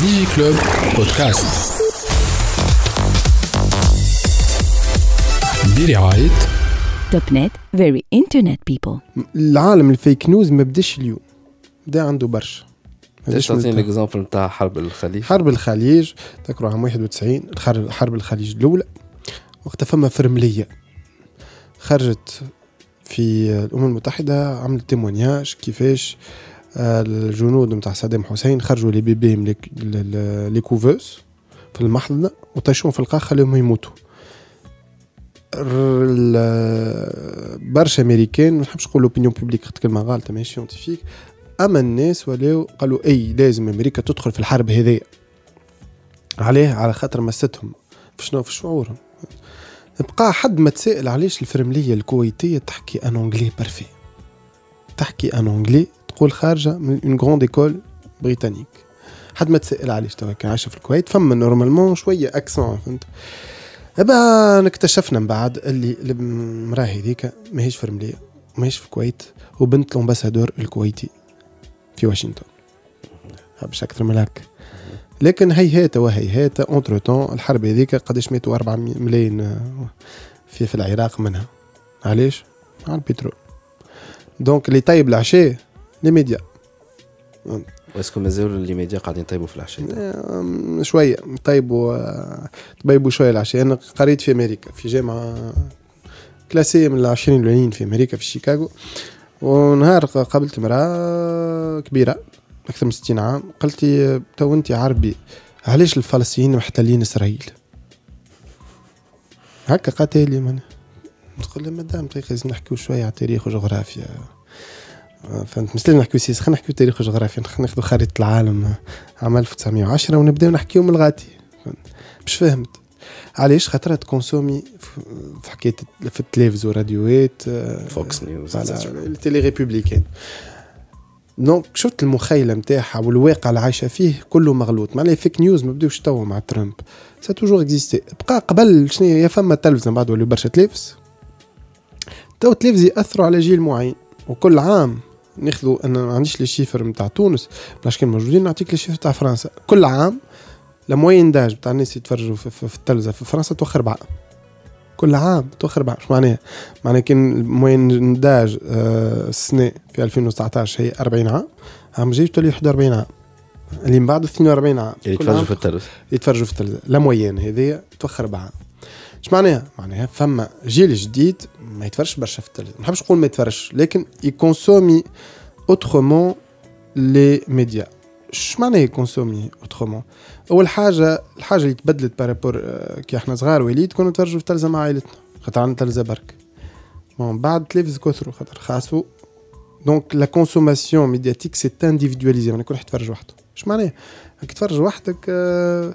Club Podcast برعاية Topnet very internet people العالم ال fake news ما بداش اليوم. بدأ عنده برشا. ليش من تعطيني ال exemple نتاع حرب الخليج. حرب الخليج تذكروا عام 91 الحرب حرب الخليج الأولى. وقتها فما فرملية. خرجت في الأمم المتحدة عملت témoignage كيفاش آه، الجنود نتاع صدام حسين خرجوا les bébés من les- couveuses في المحضنه وطيشوهم في القاع خليهم يموتوا. برشا أمريكان ما نحبش نقول opinion publique كلمة غالطه ماهيش scientifique أما الناس ولاو قالوا إي لازم أمريكا تدخل في الحرب هذه عليه على خاطر مستهم. في شنو؟ في شعورهم. بقى حد ما تسائل علاش الفرملية الكويتية تحكي en anglais parfait تحكي en anglais تقول خارجة من une grande école britannique حد ما تسائل علاش توا كان عايشة في الكويت فما normalement شوية accent فهمت؟ أبا اكتشفنا من بعد اللي المرأة هذيك ماهيش فرمليه ماهيش في الكويت وبنت ال ambassadeur الكويتي في واشنطن. مش أكثر من هكا لكن هيهات وهيهات entre-temps الحرب هذيك قداش ماتوا 4 ملايين آه، في في العراق منها. علاش؟ على البترول. donc اللي طيب العشاء les médias est-ce que مازالوا les médias قاعدين يطيبوا في العشاء شوية. طيبوا آه، طيبوا شوية العشاء أنا قريت في أمريكا في جامعة classée من العشرين الاولين في أمريكا في شيكاغو. ونهار قابلت امرأة كبيرة أكثر من 60 عام. قالت لي تو أنت عربي علاش الفلسطينيين محتلين إسرائيل؟ هكا قالت لي من تقول لها مدام طيب لازم نحكيو شوية على تاريخ وجغرافيا فهمت. مش لازم نحكيو سياسه خلينا نحكيو تاريخ وجغرافيا. ناخذوا خريطة العالم آه، عام 1910 ونبداو نحكيو من الغاتي؟ مش فهمت. علاش خاطر ت consommer في- حكاية في التلفز والراديوات Fox News ال télé républicaine. donc شفت المخيلة نتاعها والواقع اللي عايشة فيه كله مغلوط. معناها fake news ما بداوش توا مع ترامب. ça toujours existé بقى قبل شنو هي؟ فما تلفزه بعد ولاو برشا تلفز. تو تلفز ياثروا على جيل معين. وكل عام ناخذوا أنا ما عنديش les chiffres نتاع تونس باش كان موجودين نعطيك les chiffres تاع فرنسا. كل عام ال moyenne d'âge بتاع الناس يتفرجوا في, في, في التلفزة في فرنسا توخر اربعه كل عام توخر اربعه شو معناها؟ معناها كان ال moyenne d'âge آه، السنة في 2019 هي 40 عام عام جاي تولي 41 عام. اللي من بعد 42 عام. يتفرجوا عام في التلفز يتفرجوا في التلفزيون la moyenne هذه توخر اربعه اش معناها؟ معناها فما جيل جديد ما يتفرجش برشا في التلفزيون. ما نحبش نقول ما يتفرجش لكن ي consommer autrement les médias اش معناها ي consommer autrement أول حاجة الحاجة اللي تبدلت par rapport آه، كي إحنا صغار وليد كنا نتفرجوا في التلفزه مع عائلتنا خاطر عندنا تلفزه برك. bon بعد التلفز كثروا خاطر رخصوا donc la consommation médiatique s'est individualisée يعني كل واحد يتفرج وحده. اش معناها؟ تتفرج وحدك آه،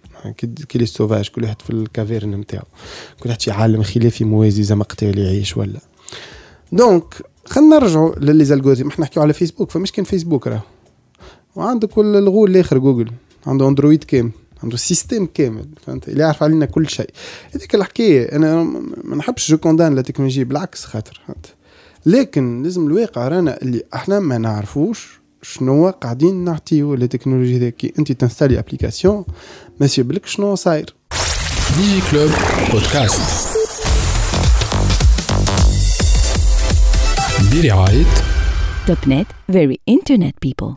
كي les sauvages كل واحد في ال caverne نتاعو. كل واحد شي عالم خلافي موازي زي مقتل يعيش ولا. donc خلينا نرجعوا ل les algorithmes إحنا نحكيو على فيسبوك فمش كان فيسبوك راه. وعندك كل الغول الآخر جوجل. عنده Android كامل عنده système كامل فهمت؟ اللي يعرف علينا كل شيء. هذيك الحكاية أنا ما نحبش je condamne la technologie بالعكس خاطر فهمت؟ لكن لازم الواقع رانا اللي إحنا ما نعرفوش شنو قاعدين نعطيو للتكنولوجيا ذيك كي أنت ت installer application ما يسيبلك شنو صاير Digiclub Podcast برعاية Topnet very internet people